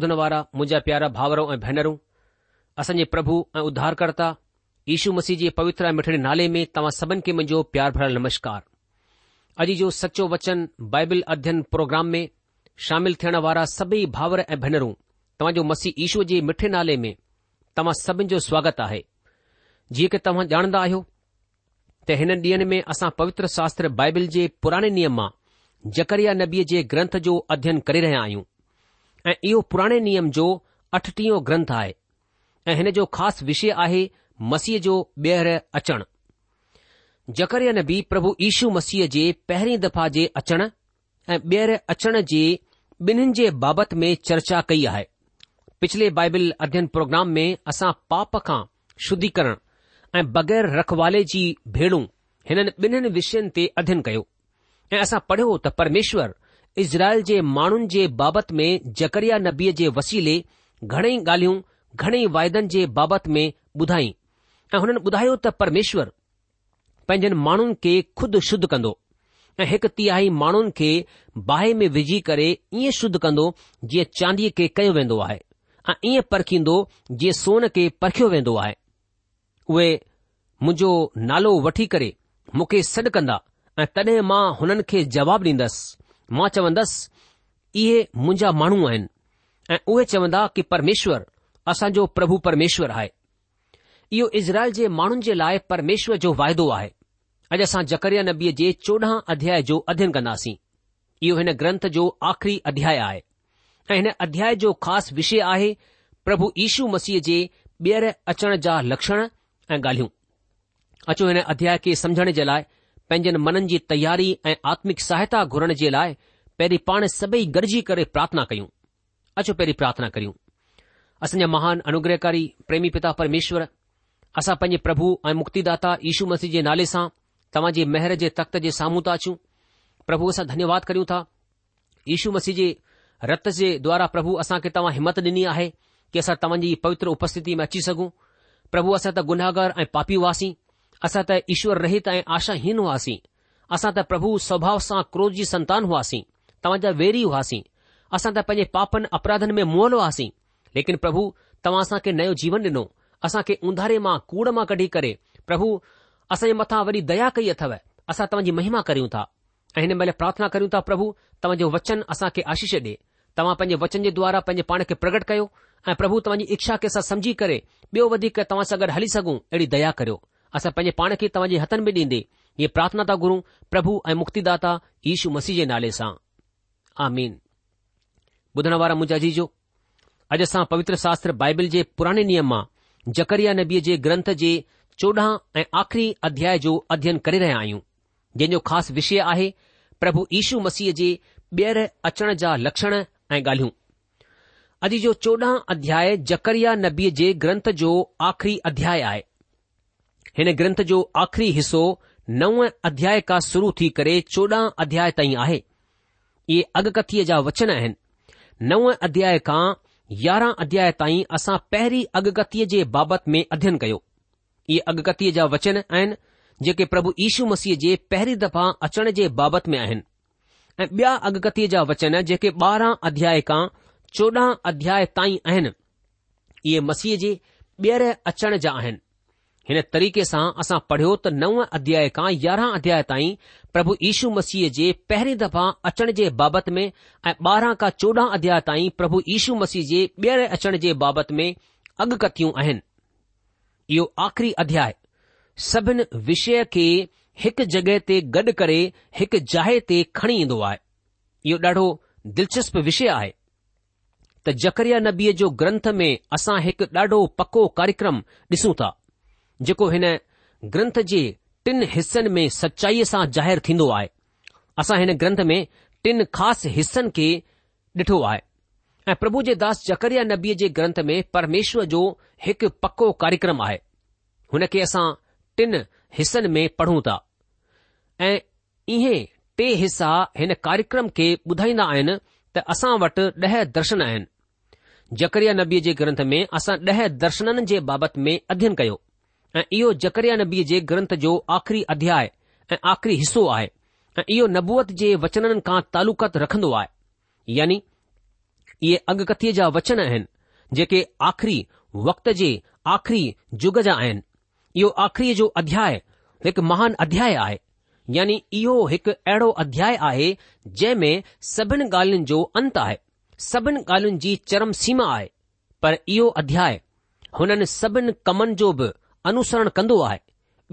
ॿुधण वारा मुंहिंजा प्यारा भावरों ऐं भेनरूं असांजे प्रभु ऐं उद्धारकर्ता ईशु मसीह जे पवित्र ऐं मिठड़े नाले में तव्हां सभिनि खे मुंहिंजो प्यार भरल नमस्कार अॼु जो सचो वचन बाइबल अध्ययन प्रोग्राम में शामिल थियण वारा सभई भाउर ऐं भेनरूं जो मसीह ईशूअ जे मिठे नाले में तव्हां सभिनि जो स्वागत आहे जीअं की तव्हां ॼाणंदा आहियो त हिन ॾींहनि में असां पवित्र शास्त्र बाइबिल जे पुराणे नियम मां जकरिया नबीअ जे ग्रंथ जो अध्ययन करे रहिया आहियूं ऐं इहो पुराणे नियम जो अठटीहो ग्रंथ आहे ऐं हिन जो ख़ासि विषय आहे मसीह जो ॿीहर अचणु जकर न बि प्रभु ईशू मसीह जे पहिरीं दफ़ा जे अचण ऐं ॿीहर अचण जे ॿिन्हिनि जे बाबति में चर्चा कई आहे पिछले बाइबल अध्ययन प्रोग्राम में असां पाप खां शुद्धीकरण ऐं बगैर रखवाले जी भेण हिननि ॿिन्हिनि विषयनि ते अध्ययन कयो ऐं असां पढ़ियो त परमेश्वर इज़राइल जे माण्हुनि जे बाबति में जकरिया नबीअ जे वसीले घणेई ॻाल्हियूं घणई वायदनि जे बाबति में ॿुधाईं ऐं हुननि ॿुधायो त परमेश्वर पंहिंजनि माण्हुनि खे खुद शुद्ध कंदो ऐं हिकु तिहााई माण्हुनि खे बाहि में विझी करे ईअं शुद्ध कंदो जीअं चांदीअ खे कयो वेंदो आहे ऐं ईअं परखींदो जीअं सोन खे परखियो वेंदो आहे उहे मुंहिंजो नालो वठी करे मूंखे सड कंदा ऐं तडे मां हुननि खे ॾींदसि मां चवंदसि इहे मुंजा माण्हू आहिनि ऐं उहे चवंदा कि परमेश्वरु असांजो प्रभु परमेश्वर आहे इयो इज़राइल जे माण्हुनि जे लाइ परमेश्वर जो वाइदो आहे अॼु असां जकरिया नबीअ जे चोॾहं अध्याय जो अध्यन कंदासीं इहो हिन ग्रंथ जो आख़िरी अध्याय आहे ऐं हिन अध्याय जो ख़ासि विषय आहे प्रभु ईशू मसीह जे ॿीहर अचण जा लक्षण ऐं ॻाल्हियूं अचो हिन अध्याय खे सम्झण जे लाइ पंहिंजनि मननि जी तयारी ऐं आत्मिक सहायता घुरण जे लाइ पहिरीं पाण सभई गॾिजी करे प्रार्थना कयूं अचो पहिरीं प्रार्थना करियूं असांजा महान अनुग्रहकारी प्रेमी पिता परमेश्वर असां पंहिंजे प्रभु ऐं मुक्तिदाता यीशू मसीह जे नाले सां तव्हां जे महिर जे तख़्त जे साम्हूं था अचूं प्रभु असां धन्यवाद करियूं था यीशू मसीह जे रत जे द्वारा प्रभु असांखे तव्हां हिमत ॾिनी आहे कि असां तव्हांजी पवित्र उपस्थिति में अची सघूं प्रभु असां त गुनाहगार ऐं पापी हुआसीं असां त ईश्वर रहित ऐं आशाहीन हुआसीं असां त प्रभु स्वभाव सां क्रोध जी संतान हुआसीं तव्हां जा वेरी हुआसीं असां त पंहिंजे पापनि अपराधनि में मुहल हुआसीं लेकिन प्रभु तव्हां असांखे नयो जीवन ॾिनो असांखे उंधारे मां कूड़ मां कढी करे प्रभु असांजे मथां वरी दया कई अथव असां तव्हांजी महिमा करियूं था ऐं हिन महिल प्रार्थना करियूं था प्रभु तव्हांजो वचन असांखे आशीष ॾे तव्हां पंहिंजे वचन जे द्वारा पंहिंजे पाण खे प्रगट कयो ऐं प्रभु तव्हांजी इच्छा खे असां सम्झी करे ॿियो वधीक तव्हां सां गॾु हली सघूं अहिड़ी दया करियो असां पंहिंजे पाण खे तव्हांजे हथनि में ॾींदे इहे प्रार्थना था गुरु प्रभु ऐं मुक्तिदाता यीशु मसीह जे नाले सां आमीन ॿुधण वारा मुंहिंजा जीजो अॼु असां पवित्र शास्त्र बाइबिल जे पुराने नियम मां जकरिया नबीअ जे ग्रंथ जे चोॾहं ऐं आख़िरी अध्याय जो अध्यन करे रहिया आहियूं जंहिंजो ख़ासि विषय आहे प्रभु यीशू मसीह जे ॿीहर अचण जा लक्षण ऐं ॻाल्हियूं अॼु जो चोॾहं अध्याय जकरिया नबीअ जे ग्रंथ जो आख़िरी अध्याय आहे हिन ग्रंथ जो आख़िरी हिस्सो नव अध्याय खां शुरू थी करे चोॾह अध्याय ताईं आहे इहे अगकतीअ जा वचन आहिनि नव अध्याय खां यारह अध्याय ताईं असां पहिरीं अगकतीअ जे बाबति में अध्यन कयो इहे अगकतीअ जा वचन आहिनि जेके प्रभु ईशू मसीह जे पहरी दफ़ा अचण जे बाबति में आहिनि ऐं बिया अगकतीअ जा वचन जेके ॿारह अध्याय खां चोडह अध्याय ताईं आहिनि इहे मसीह जे ॿियर अचण जा आहिनि हिन तरीक़े सां असां पढ़ियो त नव अध्याय खां यारहं अध्याय ताईं प्रभु यीशू मसीह जे पहिरीं दफ़ा अचण जे बाबति में ऐं ॿारहं खां चोॾहं अध्याय ताईं प्रभु यीशू मसीह जे ॿीहर अचण जे बाबति में अॻकथियूं आहिनि इहो आख़िरी अध्याय सभिनि विषय खे हिकु जॻहि ते गॾु करे हिकु जाइ ते खणी ईंदो आहे इहो ॾाढो दिलचस्प विषय आहे त जकरिया नबीअ जो ग्रंथ में असां हिकु ॾाढो पको कार्यक्रम ॾिसूं था जेको हिन ग्रंथ जे टिन हिसनि में सचाईअ सां जाहिरु थींदो आहे असां हिन ग्रंथ में टिन ख़ासि हिसनि खे ॾिठो आहे ऐं प्रभु जे दास जकरिया नबीअ जे ग्रंथ में परमेश्वर जो हिकु पको कार्यक्रम आहे हुन खे असां टिन हिसनि में पढ़ूं था ऐं इहे टे हिसा हिन कार्यक्रम खे ॿुधाईंदा आहिनि त असां वटि ॾह दर्शन आहिनि जकरिया नबीअ जे ग्रंथ में असां ॾह दर्शननि जे बाबति में अध्यन कयो ऐं इहो जकरिया नबीअ जे ग्रंथ जो आख़िरी अध्याय ऐं आख़री हिसो आहे ऐं इहो नबुअत जे वचननि खां तालुकात रखन्दो आहे यानी इहे अगकथीअ जा वचन आहिनि जेके आख़िरी वक़्त जे आख़िरी युग जा आहिनि इहो आखिरीअ जो अध्याय हिकु महान अध्याय आहे यानी इहो हिकु अहिड़ो अध्याय आहे जंहिं में सभिनी ॻाल्हियुनि जो अंत आहे सभिनी ॻाल्हियुनि जी चरम सीमा आहे पर इहो अध्याय हुननि सभिनी कमनि जो बि अनुसरण कंदो आहे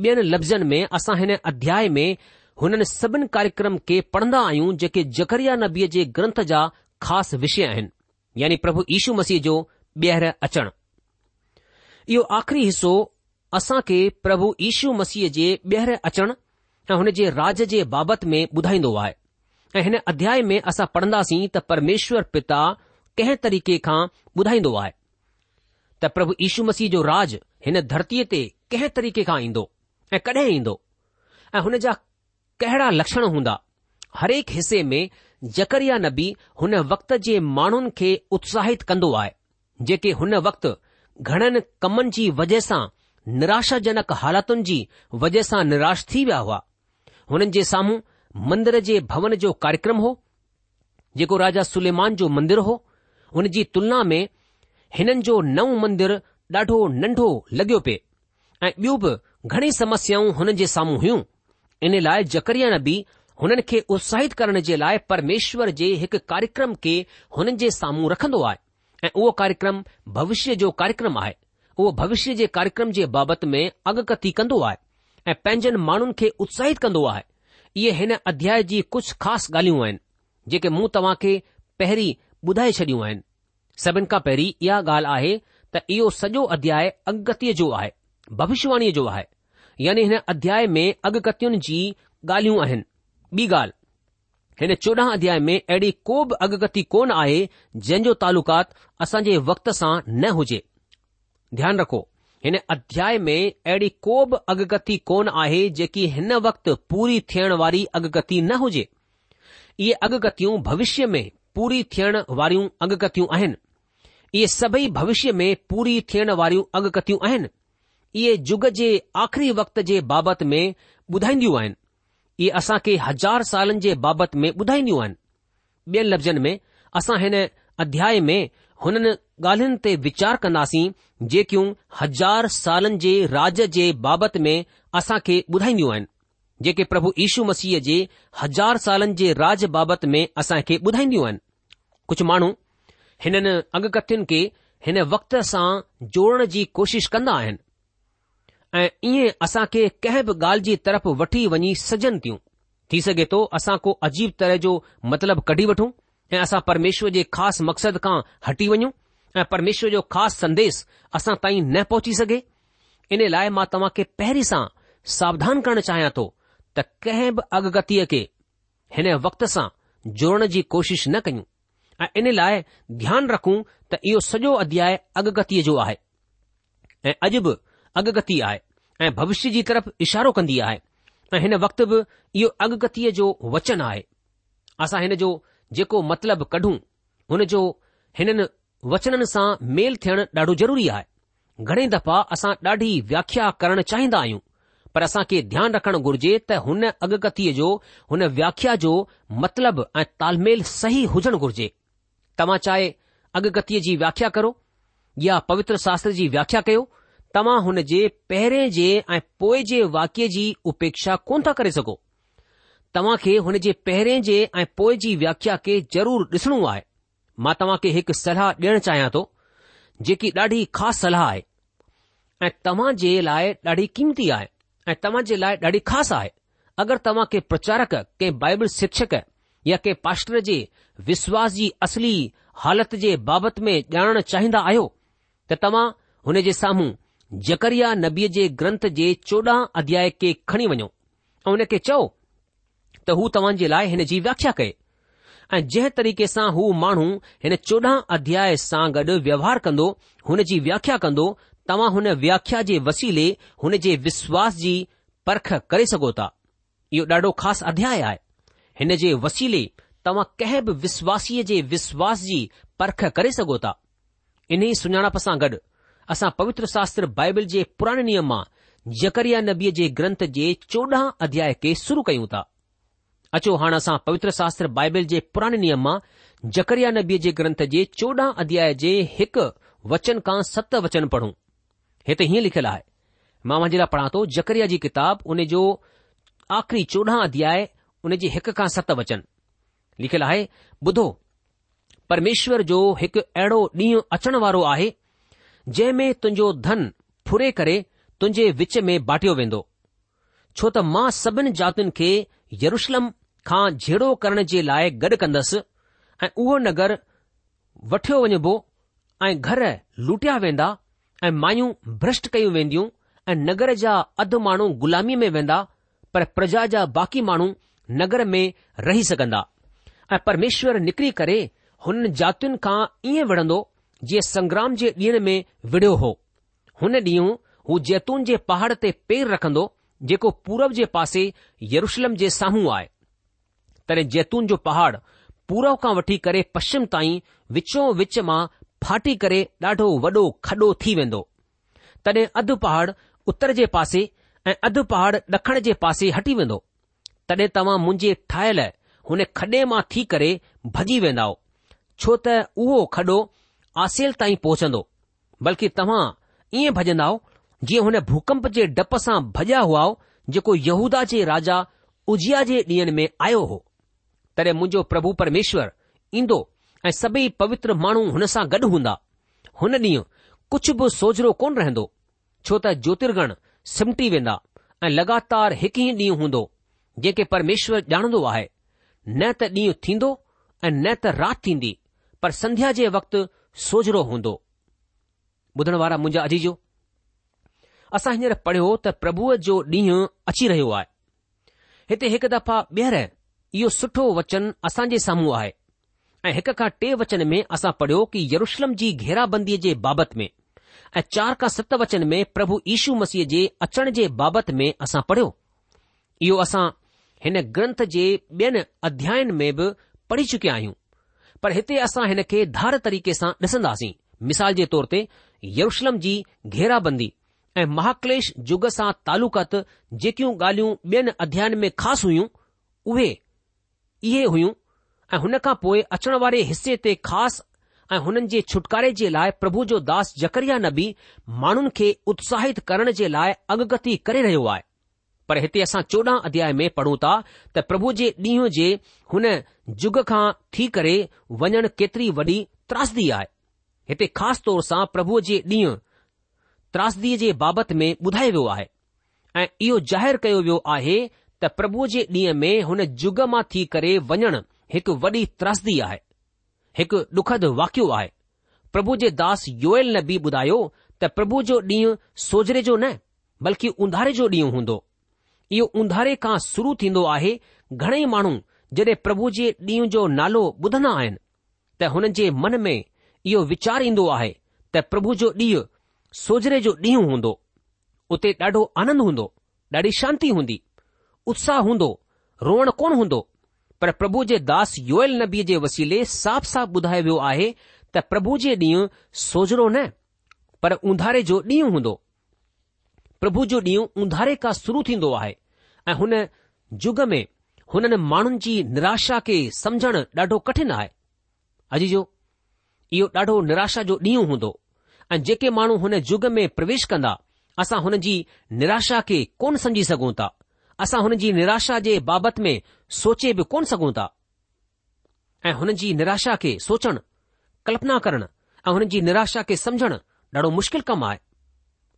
ॿियनि लफ़्ज़नि में असां हिन अध्याय में हुननि सभिनि कार्यक्रम खे पढ़ंदा आहियूं जेके जकरिया नबीअ जे ग्रंथ जा ख़ासि विषय आहिनि यानी प्रभु यीशू मसीह जो ॿीहर अचणु इहो आख़िरी हिसो असां खे प्रभु यीशू मसीह जे ॿीहर अचण ऐं हुन जे राज जे बाबति में ॿुधाईंदो आहे ऐं हिन अध्याय में असां पढ़ंदासीं त परमेश्वर पिता कंहिं तरीक़े खां ॿुधाईंदो आहे त प्रभु यीशू मसीह जो राज हिन धरतीअ ते कंहिं तरीक़े खां ईंदो ऐं कॾहिं ईंदो ऐं हुन जा कहिड़ा लक्षण हूंदा हरेक हिसे में जकरिया नबी हुन वक़्त जे माण्हुनि खे उत्साहित कंदो आहे जेके हुन वक़्तु घणनि कमनि जी वजह सां निराशाजनक हालातुनि जी वजह सां निराश थी विया हुआ हुननि जे साम्हूं मंदर जे भवन जो कार्यक्रम हो जेको राजा सुलेमान जो मंदरु हो हुन जी तुलना में हिननि जो नओ मंदरु ॾाढो नंढो लॻियो पिए ऐं ॿियूं बि घणी समस्याऊं हुननि जे साम्हूं हुयूं इन लाइ जकरिया नबी हुननि खे उत्साहित करण जे लाइ परमेश्वर जे हिकु कार्यक्रम खे हुननि जे साम्हूं रखंदो आहे ऐं उहो कार्यक्रम भविष्य जो कार्यक्रम आहे उहो भविष्य जे कार्यक्रम जे बाबति में अॻकथी कंदो आहे ऐं पंहिंजनि माण्हुनि खे उत्साहित कंदो आहे इहे हिन अध्याय जी कुझु ख़ासि ॻाल्हियूं आहिनि जेके मूं तव्हां खे पहिरीं ॿुधाए छॾियूं आहिनि सभिन खां पहिरीं इहा ॻाल्हि आहे त इहो सॼो अध्याय अगकतीअ जो आहे भविष्यवाणीअ जो आहे यानी हिन अध्याय में अगकत्युनि जी ॻाल्हियूं आहिनि ॿी ॻाल्हि हिन चोॾहं अध्याय में अहिड़ी को बि अगकती कोन आहे जंहिंजो तालुकात असां जे वक़्त सां न हुजे ध्यानु रखो हिन अध्याय में अहिड़ी को बि अगकथी कोन आहे जेकी हिन वक़्तु पूरी थियण वारी अगकती न हुजे इहे अगकतियूं भविष्य में पूरी थियण वारियूं अगकथियूं आहिनि इहे सभई भविष्य में पूरी थियण वारियूं अॻकथियूं आहिनि इहे जुग जे आख़िरी वक़्त जे बाबति में ॿुधाईंदियूं आहिनि इहे असां खे हज़ार सालनि जे बाबति में ॿुधाईंदियूं आहिनि ॿियनि लफ़्ज़नि में असां हिन अध्याय में हुननि ॻाल्हियुनि ते वीचार कंदासीं जेकियूं हज़ार सालनि जे राज जे बाबति में असां खे ॿुधाईंदियूं आहिनि जेके प्रभु यीशू मसीह जे हज़ार सालनि जे राज बाबति में असां खे ॿुधाईंदियूं आहिनि कुझु माण्हू हिननि अगकथ्यन खे हिन वक्त सां जोड़न जी कोशिश कंदा आहिनि ऐं इएं असां खे कंहिं बि ॻाल्हि जी तरफ़ वठी वञी सघजनि थियूं थी सघे तो असां को अजीब तरह जो मतिलब कढी वठूं ऐं असां परमेश्वर जे ख़ासि मक़सद खां हटी वञूं ऐं परमेश्वर जो ख़ासि संदेस असां ताईं न पहुची सघे हिन लाइ मां तव्हां खे पहिरीं सां सावधान करणु चाहियां थो त कंहिं बि अगकथीअ खे हिन वक़्त सां जोड़ण जी कोशिशि न कयूं ऐं इन लाइ ध्यानु रखूं त इहो सॼो अध्याय अगकथीअ जो आहे ऐं अॼु बि अगकथी आहे ऐं भविष्य जी तरफ़ इशारो कंदी आहे ऐं हिन वक़्त बि इहो अगकथीअ जो वचन आहे असां हिन जो जेको मतिलब कढूं हुन जो हिननि वचननि सां मेल थियणु ॾाढो ज़रूरी आहे घणे दफ़ा असां ॾाढी व्याख्या करणु चाहींदा आहियूं पर असां खे ध्यानु रखणु घुर्जे त हुन अगकतीअ जो हुन व्याख्या जो मतिलब ऐं तालमेल सही हुजणु घुर्जे तव्हां चाहे अगकत्य जी व्याख्या करो या पवित्र शास्त्र जी व्याख्या कयो तव्हां हुन जे पहिरें जे ऐं पोएं जे वाक्य जी उपेक्षा कोन था करे सघो तव्हां खे हुन जे पहिरें जे ऐं पोइ जी व्याख्या खे ज़रूर ॾिसणो आहे मां तव्हां खे हिकु सलाह ॾियणु चाहियां थो जेकी ॾाढी ख़ासि सलाह आहे ऐं तव्हां जे लाइ ॾाढी क़ीमती आहे ऐं तव्हां जे लाइ ॾाढी ख़ासि आहे अगरि तव्हां के प्रचारक कंहिं बाइबल शिक्षक या के पाष्टर जे विश्वास जी असली हालत जे बाबति में ॼाणण चाहींदा आहियो त तव्हां हुन जे साम्हूं जकरिया नबीअ जे ग्रंथ जे चोॾहं अध्याय खे खणी वञो ऐं हुन खे चओ त हू तव्हां जे लाइ हिन जी व्याख्या कए ऐं जंहिं तरीक़े सां हू माण्हू हिन चोॾहं अध्याय सां गॾु व्यवहार कंदो हुन जी व्याख्या कंदो तव्हां हुन व्याख्या जे वसीले हुन जे विश्वास जी परख करे सघो था इहो ॾाढो ख़ासि अध्याय आहे हिन जे वसीले तव्हां कंहिं बि विश्वासीअ जे विश्वास जी परख करे सघो था इन ई सुञाणप सां गॾु असां पवित्र शास्त्र बाइबल जे पुराणे नियम मां जकरिया नबीअ जे ग्रंथ जे चोॾहं अध्याय खे शुरू कयूं था अचो हाणे असां पवित्र शास्त्र बाइबिल जे पुराणे नियम मां जकरया नबीअ जे ग्रंथ जे चोॾहं अध्याय जे हिकु वचन खां सत वचन पढ़ो हिते हीअं लिखियलु आहे मां मुंहिंजे लाइ पढ़ा थो ॼकरिया जी किताब उन जो आख़िरी चोॾहं अध्याय उन जी हिक खां सत वचन लिखियलु आहे ॿुधो परमेश्वर जो हिकु अहिड़ो ॾींहुं अचण वारो आहे जंहिं में तुंहिंजो धन फुरे करे तुंहिंजे विच में बाटियो वेंदो छो त मां सभिनि जातियुनि खे यरुशलम खां झेड़ो करण जे लाइ गॾु कंदसि ऐं उहो नगर वठियो वञिबो ऐं घर लुटिया वेंदा ऐं मायूं भ्रष्ट कयूं वेंदियूं ऐं नगर जा अधु माण्हू ग़ुलामीअ में वेंदा पर प्रजा जा बाक़ी माण्हू नगर में रही सघंदा ऐं परमेश्वर निकिरी करे हुन जातियुनि खां ईअं विढ़ंदो जीअं संग्राम जे ॾींहं में विढ़ियो हो हुन ॾींहुं हू जैतून जे पहाड़ ते पेर रखंदो जेको पूरब जे पासे यरुशलम जे साम्हूं आहे तॾहिं जैतून जो पहाड़ पूरब खां वठी करे पश्चिम ताईं विचो विच मां फाटी करे ॾाढो वॾो खॾो थी वेंदो तॾहिं अधु पहाड़ उत्तर जे पासे ऐं अधु पहाड़ ॾखण जे पासे हटी वेंदो तॾहिं तव्हां मुंहिंजे ठाहियल हुन खॾे मां थी करे भॼी वेंदा छो त उहो खॾो आसेल ताईं पहुचंदो बल्कि तव्हां ईअं भॼन्दा जीअं हुन भूकंप जे डप सां भॼिया हुआ जेको यहूदा जे राजा उजिया जे ॾींहनि में आयो हो तॾहिं मुंहिंजो प्रभु परमेश्वर ईंदो ऐं सभई पवित्र माण्हू हुन सां गॾु हूंदा हुन ॾींहुं कुझु बि सोजरो कोन रहंदो छो त ज्योतिर्गण सिमटी वेंदा ऐं लगातार हिकु ई ॾींहुं हूंदो जेके परमेश्वर ॼाणंदो आहे न त ॾींहुं थींदो ऐं न त राति थींदी पर संध्या जे वक़्तु सोजरो हूंदो ॿुधण वारा मुंहिंजा अजीजो असां हींअर पढ़ियो त प्रभुअ जो ॾींहुं अची रहियो आहे हिते हिकु दफ़ा ॿीहर इहो सुठो वचन असां जे साम्हूं आहे ऐं हिक खां टे वचन में असां पढ़ियो कि यरुशलम जी घेराबंदीअ जे बाबति में ऐं चार खां सत वचन में प्रभु यीशू मसीह जे अचण जे बाबति में असां पढ़ियो इहो असां हिन ग्रंथ जे ॿियनि अध्यायन में बि पढ़ी चुकिया आहियूं पर हिते असां हिन खे धार तरीक़े सां ॾिसंदासीं मिसाल जे तौर ते यरुशलम जी घेराबंदी ऐं महाक्लेश जुग सां तालुकत जेकियूं ॻाल्हियूं ॿियनि अध्यायन में ख़ासि हुयूं उहे इहे हुयूं ऐं हुन खां पोइ अचण वारे हिसे ते ख़ासि ऐं हुननि जे छुटकारे जे लाइ प्रभु जो दास जकरिया नबी माण्हुनि खे उत्साहित करण जे लाइ अॻगती करे रहियो आहे पर हिते असां चोॾहं अध्याय में पढ़ूं था त प्रभु जे ॾींहुं जे हुन जुग खां थी करे वञणु केतिरी वॾी त्रासदी आहे हिते ख़ासि तौर सां प्रभु जे ॾींहुं त्रासदीअ जे बाबति में ॿुधायो वियो आहे ऐं इहो ज़ाहिरु कयो वियो आहे त प्रभु जे ॾींहं में हुन जुग मां थी करे वञणु हिकु वॾी त्रासदी आहे हिकु डुखदु वाकियो आहे प्रभु जे दास योयल न बि ॿुधायो त प्रभु जो ॾींहुं सोजरे जो न बल्कि उंधारे जो ॾींहुं हूंदो इहो उंधारे खां शुरू थींदो आहे घणेई माण्हू जॾहिं प्रभु जे ॾींहुं जो नालो ॿुधंदा आहिनि त हुननि जे मन में इहो वीचार ईंदो आहे त प्रभु जो ॾींहुं सोजरे जो ॾींहुं हूंदो उते ॾाढो आनंद हूंदो ॾाढी शांती हूंदी उत्साह हूंदो रोअण कोन हूंदो पर प्रभु जे दास योयल नबीअ जे वसीले साफ़ साफ़ ॿुधायो वियो आहे त प्रभु जे ॾींहुं सोजरो न पर उंधारे जो ॾींहुं हूंदो પ્રભુ જો નિયું ઉંધારે કા શરૂ થીંદો આય એ હને જુગ મે હને માણન જી નિરાશા કે સમજણ ડાઢો કઠિન આય અજી જો એ ડાઢો નિરાશા જો નિયું હોદો અ જકે માણું હને જુગ મે પ્રવેશ કંદા અસા હનજી નિરાશા કે કોન સંજી સગો તા અસા હનજી નિરાશા જે બાબત મે સોચે કોન સગો તા એ હનજી નિરાશા કે સોચણ કલ્પના કરણ અ હનજી નિરાશા કે સમજણ ડાઢો મુશ્કિલ કમાય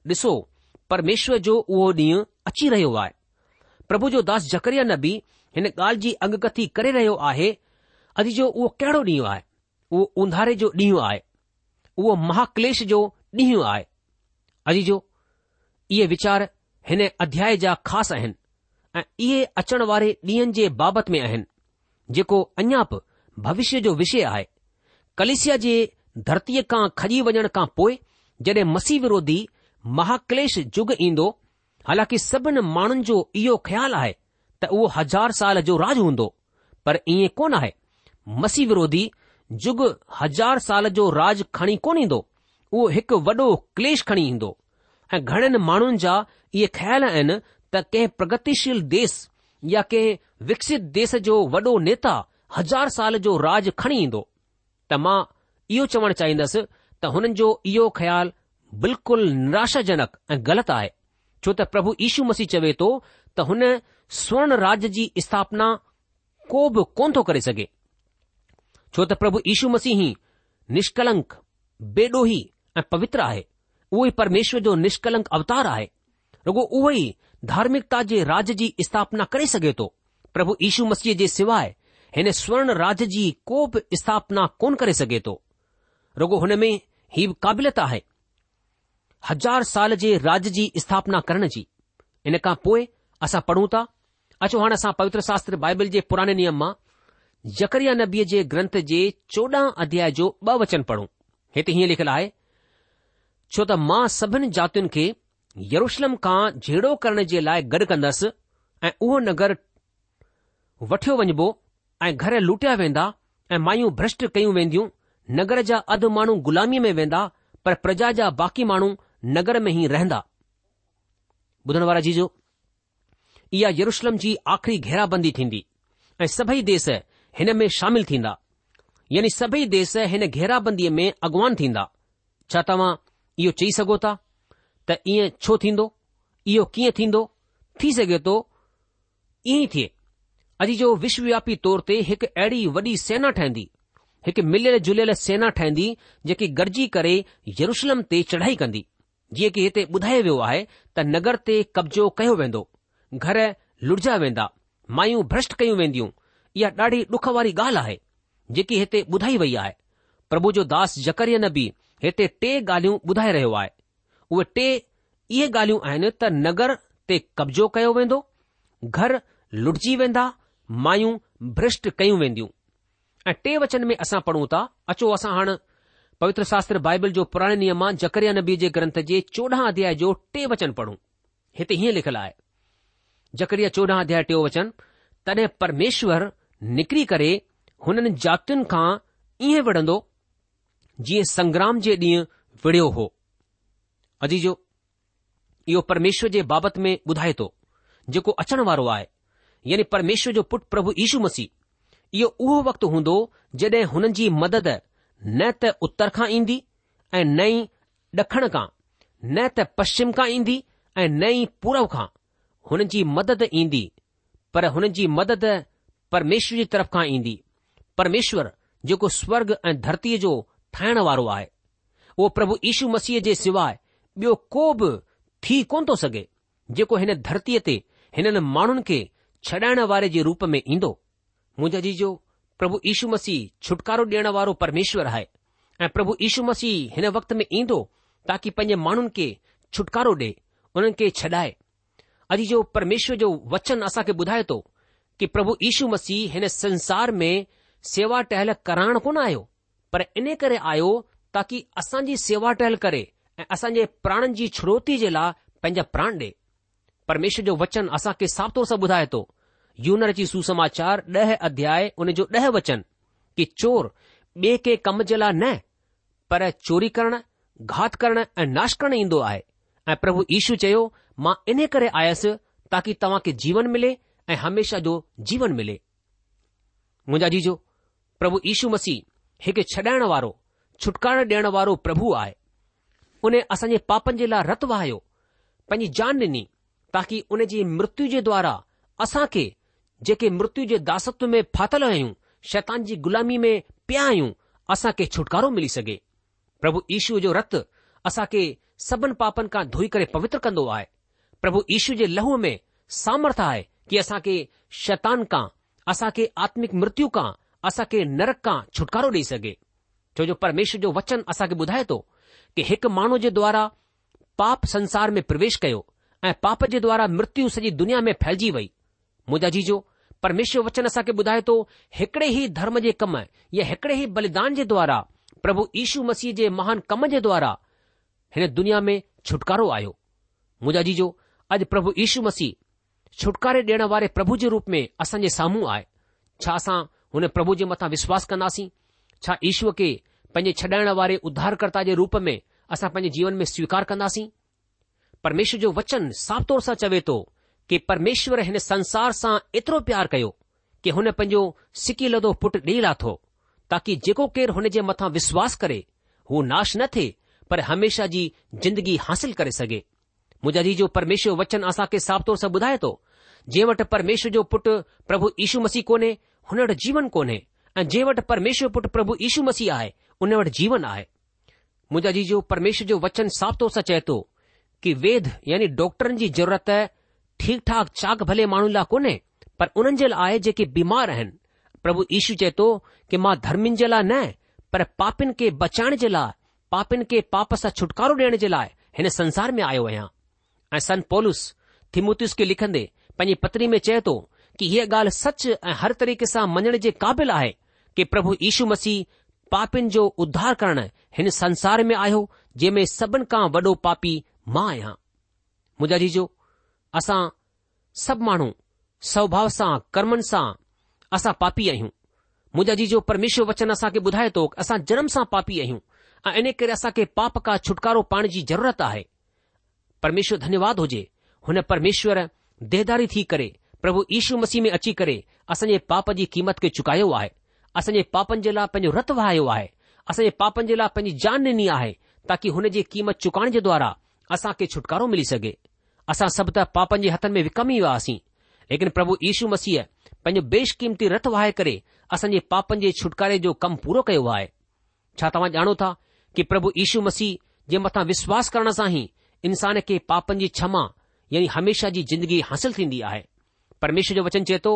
દિસો परमेश्वर जो उहो ॾींहुं अची रहियो आहे प्रभु जो दास जकरिया बि हिन ॻाल्हि जी अंगकथी करे रहियो आहे अॼु जो उहो कहिड़ो ॾींहुं आहे उहो उंधारे जो ॾींहुं आहे उहो महाक्लेश जो ॾींहुं आहे अॼु जो इहे वीचार हिन अध्याय जा ख़ासि आहिनि ऐं इहे अचण वारे ॾींहनि जे बाबति में आहिनि जेको अञा बि भविष्य जो विषय आहे कलेशिया जे धरतीअ खां खॼी वञण खां पोइ जॾहिं मसीह विरोधी महाक्लेश युग ईंदो हालांकि सभिनी माण्हुनि जो इहो ख़्यालु आहे त उहो हज़ार साल जो राज हूंदो पर ईअं कोन आहे मसीह विरोधी युग हज़ार साल जो राज खणी कोन ईंदो उहो हिकु वॾो क्लेश खणी ईंदो ऐं घणनि माण्हुनि जा इहे ख़्याल आहिनि त कंहिं प्रगतिशील देस या कंहिं विकसित देस जो वॾो नेता हज़ार साल जो राज खणी ईंदो त मां इहो चवणु चाहींदसि त हुननि जो इहो ख़्यालु बिल्कुलु निराशाजनक ऐं ग़लति आहे छो त प्रभु यीशू मसीह चवे थो त हुन स्वर्ण राज जी स्थापना को बि कोन थो करे सघे छो त प्रभु यीशू मसीह निश्कलंक बेडोही ऐं पवित्र आहे उहो ई परमेश्वर जो निश्कलंक अवतार आहे रुगो उहो ई धार्मिकता जे राज जी स्थापना करे सघे थो प्रभु यीशू मसीह जे सवाइ हिन स्वर्ण राज जी को बि स्थापना कोन करे सघे थो रुगो हुन में ही क़ाबिलियत आहे हज़ार साल जे राज जी स्थापना करण जी इन खां पोइ असां पढ़ूं था अचो हाणे असां पवित्र शास्त्र बाइबल जे पुराणे नियम मां जकरिया नबीअ जे ग्रंथ जे चोॾहं अध्याय जो ॿ वचन पढ़ूं हिते हीअं लिखियलु आहे छो त मां सभिनी जातियुनि खे यरुषलम खां जहिड़ो करण जे लाइ गॾु कंदसि ऐं उहो नगर वठियो वञिबो ऐं घर लुटिया वेंदा ऐं मायूं भ्रष्ट कयूं वेंदियूं नगर जा अधु माण्हू ग़ुलामीअ में वेंदा पर प्रजा जा बाक़ी माण्हू नगर में ई रहंदा ॿुधण वारा जीजो इहा यरुशलम जी आख़िरी घेराबंदी थींदी ऐं सभई देस हिन में शामिल थींदा यानी सभई देस हिन घेराबंदीअ में अॻवान थींदा छा तव्हां इहो चई सघो था त ईअं छो थींदो इहो कीअं थींदो थी सघे थो ईअं ई थिए अॼु जो विश्वव्यापी तौर ते हिकु अहिड़ी वॾी सेना ठहंदी हिकु मिलियल जुलियलु सेना ठहंदी जेकी गॾिजी करे यरुशलम ते चढ़ाई कंदी जीअं की हिते ॿुधायो वियो आहे त नगर ते कब्ज़ो कयो वेंदो घर लुड़जा वेंदा मायूं भ्रष्ट कयूं वेंदियूं इहा ॾाढी डुख वारी ॻाल्हि आहे जेकी हिते ॿुधाई वई आहे प्रभु जो दास न बि हिते टे ॻाल्हियूं ॿुधाए रहियो आहे उहे टे इहे ॻाल्हियूं आहिनि त नगर ते कब्ज़ो कयो वेंदो घर लुड़िजी वेंदा मायूं भ्रष्ट कयूं वेंदियूं ऐं टे वचन में असां पढ़ूं था अचो असां हाणे पवित्र शास्त्र बाइबल जो पुराणे नियम आहे जकरिया नबी जे ग्रंथ जे चोॾहं अध्याय जो टे वचन पढ़ूं हिते हीअं लिखियलु आहे जकरिया चोॾहं अध्याय टियों वचन तॾहिं परमेश्वर निकरी करे हुननि जातियुनि खां ईअं विढ़ंदो जीअं संग्राम जे ॾींहुं विढ़ियो हो अजीजो इहो परमेश्वर जे बाबति में ॿुधाए थो जेको अचण वारो आहे यानी परमेश्वर जो पुटु प्रभु यीशू मसीह इहो उहो वक़्तु हूंदो जड॒हिं हुननि जी मदद न त उत्तर खां ईंदी ऐं नई ॾखण खां न त पश्चिम खां ईंदी ऐं नई पूर्व खां हुन जी मदद ईंदी पर हुन जी मदद परमेश्वर जी तरफ़ खां ईंदी परमेश्वर जेको स्वर्ग ऐं धरतीअ जो ठाहिण वारो आहे उहो प्रभु यीशू मसीह जे सवाइ ॿियो को बि थी कोन थो सघे जेको हिन धरतीअ ते हिननि माण्हुनि खे छॾाइण वारे जे रूप में ईंदो मुंज जी પ્રભુ ઈસુ મસી છુટકારો દેણવારો પરમેશ્વર હૈ એ પ્રભુ ઈસુ મસી હેન વખત મે ઈંદો તાકી પંજે માનન કે છુટકારો દે ઉનન કે છડાય અજી જો પરમેશ્વર જો વચન આસા કે બુધાય તો કે પ્રભુ ઈસુ મસી હેન સંસાર મે સેવા ટેહલ કરાણ કો ના આયો પર ઇને કરે આયો તાકી અસાજી સેવા ટેહલ કરે અસાજે પ્રાણન જી છડોતી જલા પંજે પ્રાણ દે પરમેશ્વર જો વચન આસા કે સાબતોર સા બુધાય તો यूनर जी सुसमाचार ॾह अध्याय उन जो ॾह वचन कि चोर ॿिए कंहिं कम जे लाइ न पर चोरी करणु घात करणु ऐं नाश करणु ईंदो आहे ऐं प्रभु यीशू चयो मां इन करे आयसि ताकी तव्हां खे जीवन मिले ऐं हमेशा जो जीवन मिले मुंहिंजा जीजो प्रभु यीशू मसीह हिकु छॾाइण वारो छुटकारो ॾियण वारो प्रभु आहे उन असांजे पापनि जे लाइ रत वहायो पंहिंजी जान ॾिनी ताकी उन जी मृत्यु जे द्वारा असांखे जेके मृत्यु जे दासत्व में फाथल आहियूं शैतान जी ग़ुलामी में पिया आहियूं असां खे छुटकारो मिली सघे प्रभु ईशु जो रत असां खे सभिनि पापनि खां धोई करे पवित्र कंदो आहे प्रभु ईशु जे लहूअ में सामर्थ आहे कि असां खे शैतान खां असां खे आत्मिक मृत्यु खां असां खे नरक खां छुटकारो ॾेई सघे छो जो परमेश्वर जो वचन असां खे ॿुधाए थो कि हिकु माण्हू जे द्वारा पाप संसार में प्रवेश कयो ऐं पाप जे द्वारा मृत्यु सॼी दुनिया में फैलिजी वई मुंहिंजा जीजो परमेश्वर जो वचन असांखे ॿुधाए थो हिकड़े ई धर्म जे कम या हिकड़े ई बलिदान जे द्वारा प्रभु यीशू मसीह जे महान कम जे द्वारा हिन दुनिया में छुटकारो आयो मुंहिंजा जीजो अॼु प्रभु यीशू मसीह छुटकारे ॾियण वारे प्रभु जे रूप में असांजे साम्हूं आहे छा असां हुन प्रभु जे मथां विश्वास कंदासीं छा ईश्वर खे पंहिंजे छॾाइण वारे उद्धार जे रूप में असां पंहिंजे जीवन में स्वीकार कंदासीं परमेश्वर जो वचन साफ़ तौर सां चवे थो कि परमेश्वर हिन संसार सां एतिरो प्यार कयो कि हुन पंहिंजो सिकी लदो पुट ॾेई लाथो ताकी जेको केरु हुन जे मथां विश्वास करे हू नाश न थिए पर हमेशा जी जिंदगी हासिल करे सघे मुंहिंजा जी जो परमेश्वर वचन असांखे साफ़ तौर सां ॿुधाए थो जंहिं वटि परमेश्वर जो पुटु प्रभु यीशू मसीह कोन्हे हुन वटि जीवन कोन्हे ऐं जंहिं वटि परमेश्वर पुटु प्रभु यीशू मसीह आहे उन वटि जीवन आहे मुंहिंजा जी जो परमेश्वर जो वचन साफ़ तौर सां चए थो कि वेद यानी डॉक्टरनि जी ज़रूरत ठीक ठाक चाक भले माण्हुनि लाइ कोन्हे पर उन्हनि जे लाइ आहे जेके बीमार आहिनि प्रभु यीशू चए थो कि मां धर्मिन जे लाइ न पर पापिन खे बचाइण जे लाइ पापियुनि खे पाप सां छुटकारो ॾियण जे लाइ हिन संसार में आयो आहियां ऐं सन पोलुस थिमूथुस खे लिखन्दे पंहिंजी पतनी में चए थो की हीअ ॻाल्हि सच ऐं हर तरीक़े सां मञण जे क़ाबिल आहे की प्रभु ईशू मसीह पापियुनि जो उधार करणु हिन संसार में आहियो जंहिं सभिनि खां वॾो पापी मां आहियां मुंहिंजा जीजो असां सब माण्हू सौभाउ सां कर्मनि सां असां पापी आहियूं मुंहिंजा जी जो परमेश्वर वचन असां खे ॿुधाए थो की असां जनम सां पापी आहियूं ऐं इन करे असां खे पाप खां छुटकारो पाइण जी ज़रूरत आहे परमेश्वर धन्यवाद हुजे हुन परमेश्वर देदारी थी करे प्रभु ईशू मसीह में अची करे असंजे पाप जी क़ीमत खे चुकायो आहे असांजे पापनि जे लाइ पंहिंजो रतु वहायो आहे असां पापनि जे लाइ पंहिंजी जान ॾिनी आहे ताकी हुन जी क़ीमत चुकाइण जे द्वारा छुटकारो मिली सघे असां सभु त पापनि जे हथनि में विकमी वियासीं लेकिन प्रभु यीशू मसीह पंहिंजो बेशकीमती रथ वहाए करे असांजे पापनि जे छुटकारे जो कमु पूरो कयो आहे छा तव्हां ॼाणो था कि प्रभु यीशू मसीह जे मथां विश्वास करण सां ई इंसान खे पापनि जी क्षमा यानी हमेशा जी जिंदगी हासिल थींदी आहे परमेश्वर जो वचन चए थो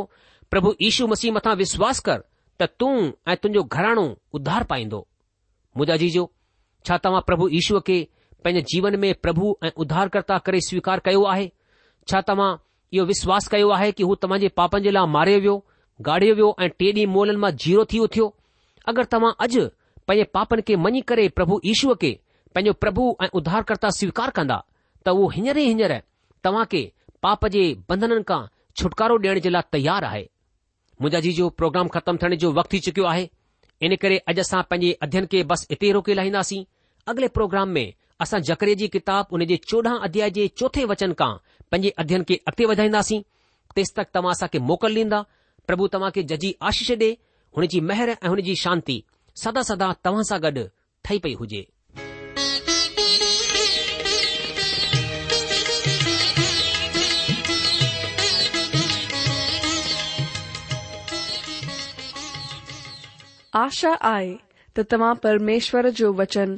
प्रभु यीशू मसीह मथां विश्वास कर त तूं ऐं तुंहिंजो घराणो उधार पाईंदो मुंहिंजा जीजो छा तव्हां प्रभु यीशूअ खे पंहिंजे जीवन में प्रभु ऐं उधारकर्ता करे स्वीकार कयो आहे छा तव्हां इहो विश्वास कयो आहे की हू तव्हांजे पापनि जे लाइ मारियो वियो गाड़ियो वियो ऐं टे ॾींहं मोलनि मां जीरो थी उथियो अगरि तव्हां अॼु पंहिंजे पापनि खे मञी करे प्रभु ईश्वर खे पंहिंजो प्रभु ऐं उधारकर्ता स्वीकार कंदा त उहो हींअर ई हींअर तव्हां खे पाप जे बंधननि खां छुटकारो ॾियण जे लाइ तयारु आहे मुंहिंजा जी जो प्रोग्राम ख़तमु थियण जो वक़्तु थी चुकियो आहे इन करे अॼु असां पंहिंजे अध्यन खे बसि इते ई रोके लाहींदासीं अॻिले प्रोग्राम में असां जकरे जी किताब उन जे चोॾहं अध्याय जे चोथे वचन खां पंहिंजे अध्ययन खे अॻिते वधाईंदासीं तेसि तक तव्हां असांखे मोकल ॾींदा प्रभु तव्हां खे जजी आशीष ॾे हुन जी मेहर ऐं हुन जी शांती सदा सदा तव्हां सां गॾु ठही पई हुजे आशा आहे त तव्हां परमेश्वर जो वचन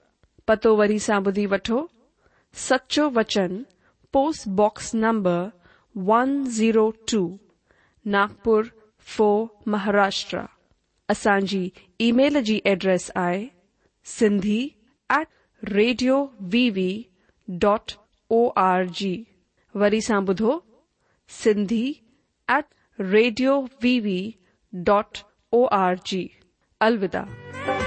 पतो वरी सा बुधी वो सचो वचन postbox number two Nagpur four Maharashtra असांजी ईमेल जी एड्रेस आहे Sindhi at radio VV dot O R G वरी सां ॿुधो Sindhi at radio VV dot O R G अलविदा